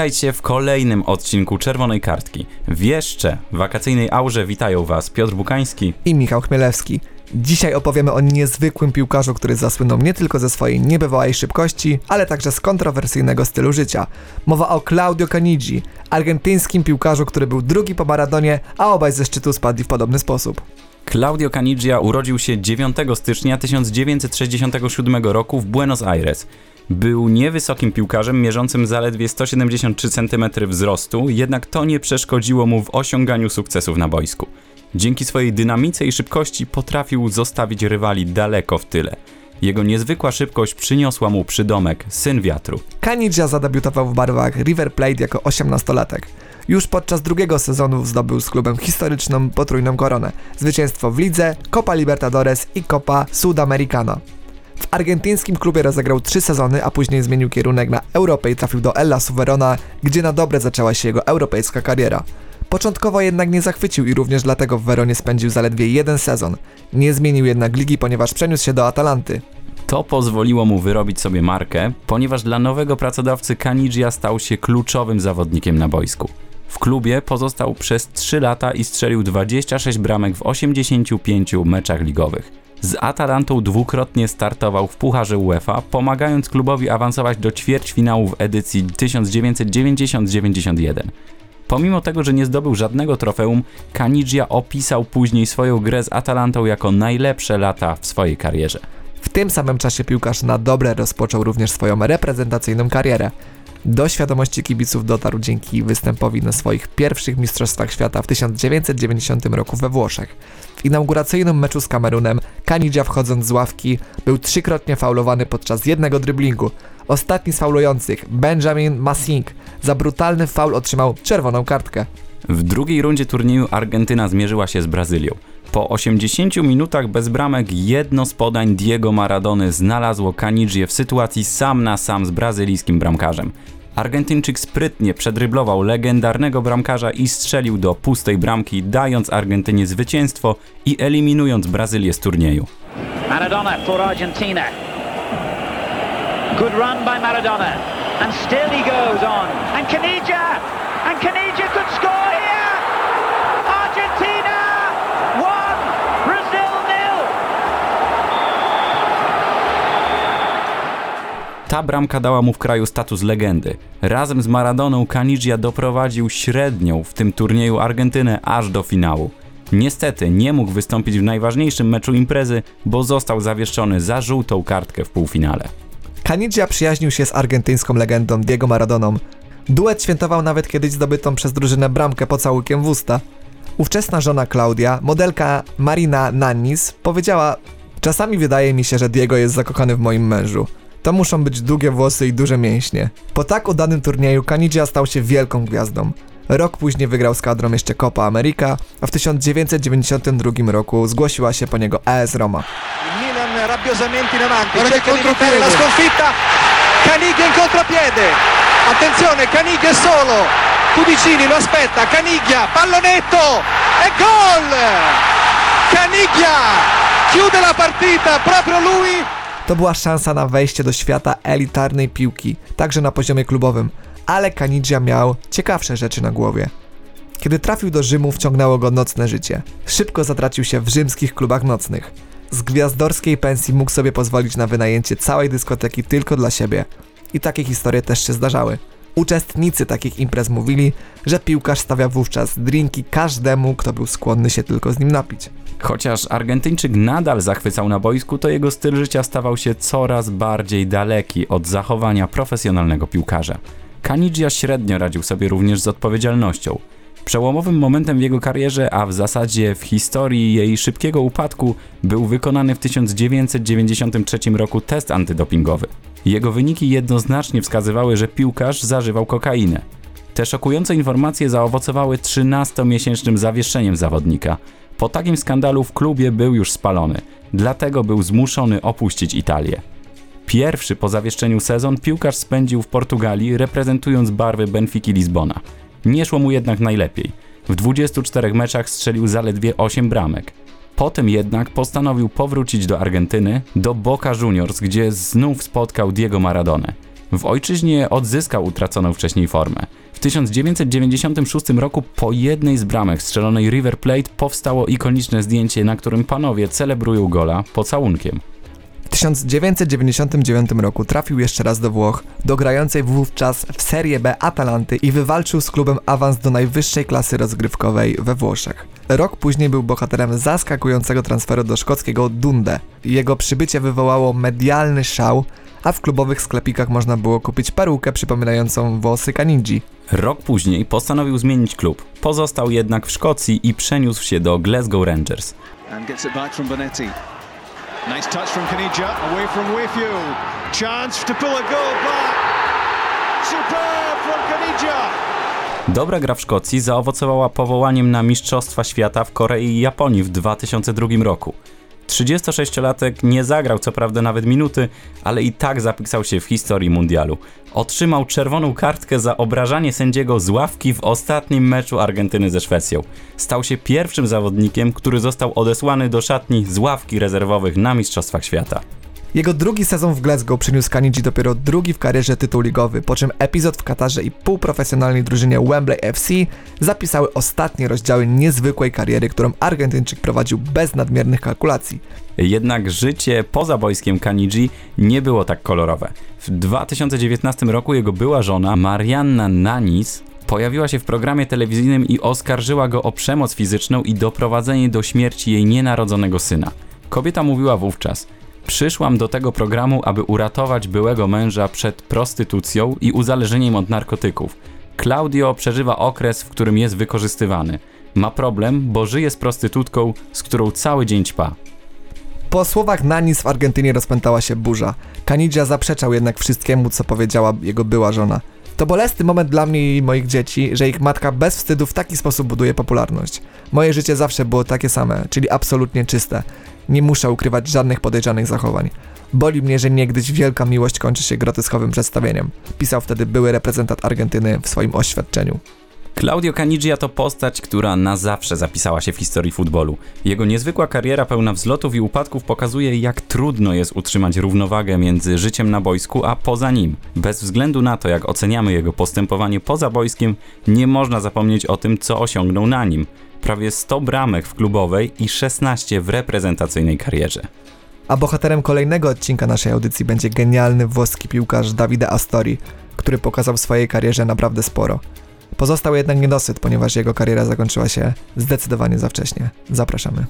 Witajcie w kolejnym odcinku Czerwonej Kartki. W jeszcze wakacyjnej aurze witają Was Piotr Bukański i Michał Chmielewski. Dzisiaj opowiemy o niezwykłym piłkarzu, który zasłynął nie tylko ze swojej niebywałej szybkości, ale także z kontrowersyjnego stylu życia. Mowa o Claudio Canigi, argentyńskim piłkarzu, który był drugi po Maradonie, a obaj ze szczytu spadli w podobny sposób. Claudio Canigia urodził się 9 stycznia 1967 roku w Buenos Aires. Był niewysokim piłkarzem, mierzącym zaledwie 173 cm wzrostu, jednak to nie przeszkodziło mu w osiąganiu sukcesów na boisku. Dzięki swojej dynamice i szybkości potrafił zostawić rywali daleko w tyle. Jego niezwykła szybkość przyniosła mu przydomek Syn Wiatru. Kanidża zadebiutował w barwach River Plate jako 18-latek. Już podczas drugiego sezonu zdobył z klubem historyczną potrójną koronę. Zwycięstwo w lidze, Copa Libertadores i Copa Sudamericana. W argentyńskim klubie rozegrał trzy sezony, a później zmienił kierunek na Europę i trafił do Ella Suverona, gdzie na dobre zaczęła się jego europejska kariera. Początkowo jednak nie zachwycił i również dlatego w Weronie spędził zaledwie jeden sezon. Nie zmienił jednak ligi, ponieważ przeniósł się do Atalanty. To pozwoliło mu wyrobić sobie markę, ponieważ dla nowego pracodawcy Canigia stał się kluczowym zawodnikiem na boisku. W klubie pozostał przez 3 lata i strzelił 26 bramek w 85 meczach ligowych. Z Atalantą dwukrotnie startował w Pucharze UEFA, pomagając klubowi awansować do ćwierćfinału w edycji 1990-91. Pomimo tego, że nie zdobył żadnego trofeum, Canigia opisał później swoją grę z Atalantą jako najlepsze lata w swojej karierze. W tym samym czasie piłkarz na dobre rozpoczął również swoją reprezentacyjną karierę. Do świadomości kibiców dotarł dzięki występowi na swoich pierwszych Mistrzostwach Świata w 1990 roku we Włoszech. W inauguracyjnym meczu z Kamerunem Kanidzia wchodząc z ławki był trzykrotnie faulowany podczas jednego dryblingu. Ostatni z faulujących, Benjamin Massing, za brutalny faul otrzymał czerwoną kartkę. W drugiej rundzie turnieju Argentyna zmierzyła się z Brazylią. Po 80 minutach bez bramek jedno z podań Diego Maradony znalazło Canigie w sytuacji sam na sam z brazylijskim bramkarzem. Argentyńczyk sprytnie przedryblował legendarnego bramkarza i strzelił do pustej bramki, dając Argentynie zwycięstwo i eliminując Brazylię z turnieju. Maradona for Argentina. Good run by Maradona. And still he goes on. And Canija! And Canija could score Ta bramka dała mu w kraju status legendy. Razem z Maradoną Caniggia doprowadził średnią w tym turnieju Argentynę aż do finału. Niestety nie mógł wystąpić w najważniejszym meczu imprezy, bo został zawieszony za żółtą kartkę w półfinale. Caniggia przyjaźnił się z argentyńską legendą Diego Maradoną. Duet świętował nawet kiedyś zdobytą przez drużynę bramkę pocałukiem w usta. Ówczesna żona Claudia, modelka Marina Nannis, powiedziała Czasami wydaje mi się, że Diego jest zakochany w moim mężu. To muszą być długie włosy i duże mięśnie. Po tak udanym turnieju Caniggia stał się wielką gwiazdą. Rok później wygrał z kadrą jeszcze Copa America, a w 1992 roku zgłosiła się po niego AS Roma. Milan rabbiosamente in avanti, cerca di evitare la sconfitta. Caniglia in contropiede. Attenzione, Caniglia è solo. Cudicini lo aspetta, Caniglia, pallonetto e gol! Caniglia chiude la partita, proprio lui. To była szansa na wejście do świata elitarnej piłki, także na poziomie klubowym ale Kanidzia miał ciekawsze rzeczy na głowie. Kiedy trafił do Rzymu, wciągnęło go nocne życie. Szybko zatracił się w rzymskich klubach nocnych. Z gwiazdorskiej pensji mógł sobie pozwolić na wynajęcie całej dyskoteki tylko dla siebie. I takie historie też się zdarzały. Uczestnicy takich imprez mówili, że piłkarz stawia wówczas drinki każdemu, kto był skłonny się tylko z nim napić. Chociaż Argentyńczyk nadal zachwycał na boisku, to jego styl życia stawał się coraz bardziej daleki od zachowania profesjonalnego piłkarza. Kanidzia średnio radził sobie również z odpowiedzialnością. Przełomowym momentem w jego karierze, a w zasadzie w historii jej szybkiego upadku, był wykonany w 1993 roku test antydopingowy. Jego wyniki jednoznacznie wskazywały, że piłkarz zażywał kokainę. Te szokujące informacje zaowocowały 13-miesięcznym zawieszeniem zawodnika. Po takim skandalu w klubie był już spalony, dlatego był zmuszony opuścić Italię. Pierwszy po zawieszczeniu sezon piłkarz spędził w Portugalii, reprezentując barwy Benfiki Lizbona. Nie szło mu jednak najlepiej. W 24 meczach strzelił zaledwie 8 bramek. Potem jednak postanowił powrócić do Argentyny, do Boca Juniors, gdzie znów spotkał Diego Maradonę. W ojczyźnie odzyskał utraconą wcześniej formę. W 1996 roku po jednej z bramek strzelonej River Plate powstało ikoniczne zdjęcie, na którym panowie celebrują gola pocałunkiem. W 1999 roku trafił jeszcze raz do Włoch, do grającej wówczas w Serie B Atalanty i wywalczył z klubem awans do najwyższej klasy rozgrywkowej we Włoszech. Rok później był bohaterem zaskakującego transferu do szkockiego Dundee. Jego przybycie wywołało medialny szał, a w klubowych sklepikach można było kupić perukę przypominającą włosy Kanidzi. Rok później postanowił zmienić klub. Pozostał jednak w Szkocji i przeniósł się do Glasgow Rangers. and gets it back from Bonetti. Nice touch from Caniggia, away from. Chance to pull a goal back. Superb from Caniggia. Dobra gra w Szkocji zaowocowała powołaniem na Mistrzostwa Świata w Korei i Japonii w 2002 roku. 36-latek nie zagrał co prawda nawet minuty, ale i tak zapisał się w historii mundialu. Otrzymał czerwoną kartkę za obrażanie sędziego z ławki w ostatnim meczu Argentyny ze Szwecją. Stał się pierwszym zawodnikiem, który został odesłany do szatni z ławki rezerwowych na Mistrzostwach Świata. Jego drugi sezon w Glasgow przyniósł Kanidzi dopiero drugi w karierze tytuł ligowy, po czym epizod w Katarze i półprofesjonalnej drużynie Wembley FC zapisały ostatnie rozdziały niezwykłej kariery, którą Argentyńczyk prowadził bez nadmiernych kalkulacji. Jednak życie poza boiskiem Kanidzi nie było tak kolorowe. W 2019 roku jego była żona Marianna Nanis pojawiła się w programie telewizyjnym i oskarżyła go o przemoc fizyczną i doprowadzenie do śmierci jej nienarodzonego syna. Kobieta mówiła wówczas: Przyszłam do tego programu, aby uratować byłego męża przed prostytucją i uzależnieniem od narkotyków. Claudio przeżywa okres, w którym jest wykorzystywany. Ma problem, bo żyje z prostytutką, z którą cały dzień ćpa. Po słowach Nanis w Argentynie rozpętała się burza. Kanidzia zaprzeczał jednak wszystkiemu, co powiedziała jego była żona. To bolesny moment dla mnie i moich dzieci, że ich matka bez wstydu w taki sposób buduje popularność. Moje życie zawsze było takie same, czyli absolutnie czyste. Nie muszę ukrywać żadnych podejrzanych zachowań. Boli mnie, że niegdyś wielka miłość kończy się groteskowym przedstawieniem. Pisał wtedy były reprezentant Argentyny w swoim oświadczeniu. Claudio Caniggia to postać, która na zawsze zapisała się w historii futbolu. Jego niezwykła kariera pełna wzlotów i upadków pokazuje, jak trudno jest utrzymać równowagę między życiem na boisku a poza nim. Bez względu na to, jak oceniamy jego postępowanie poza boiskiem, nie można zapomnieć o tym, co osiągnął na nim. Prawie 100 bramek w klubowej i 16 w reprezentacyjnej karierze. A bohaterem kolejnego odcinka naszej audycji będzie genialny włoski piłkarz Davide Astori, który pokazał w swojej karierze naprawdę sporo. Pozostał jednak niedosyt, ponieważ jego kariera zakończyła się zdecydowanie za wcześnie. Zapraszamy.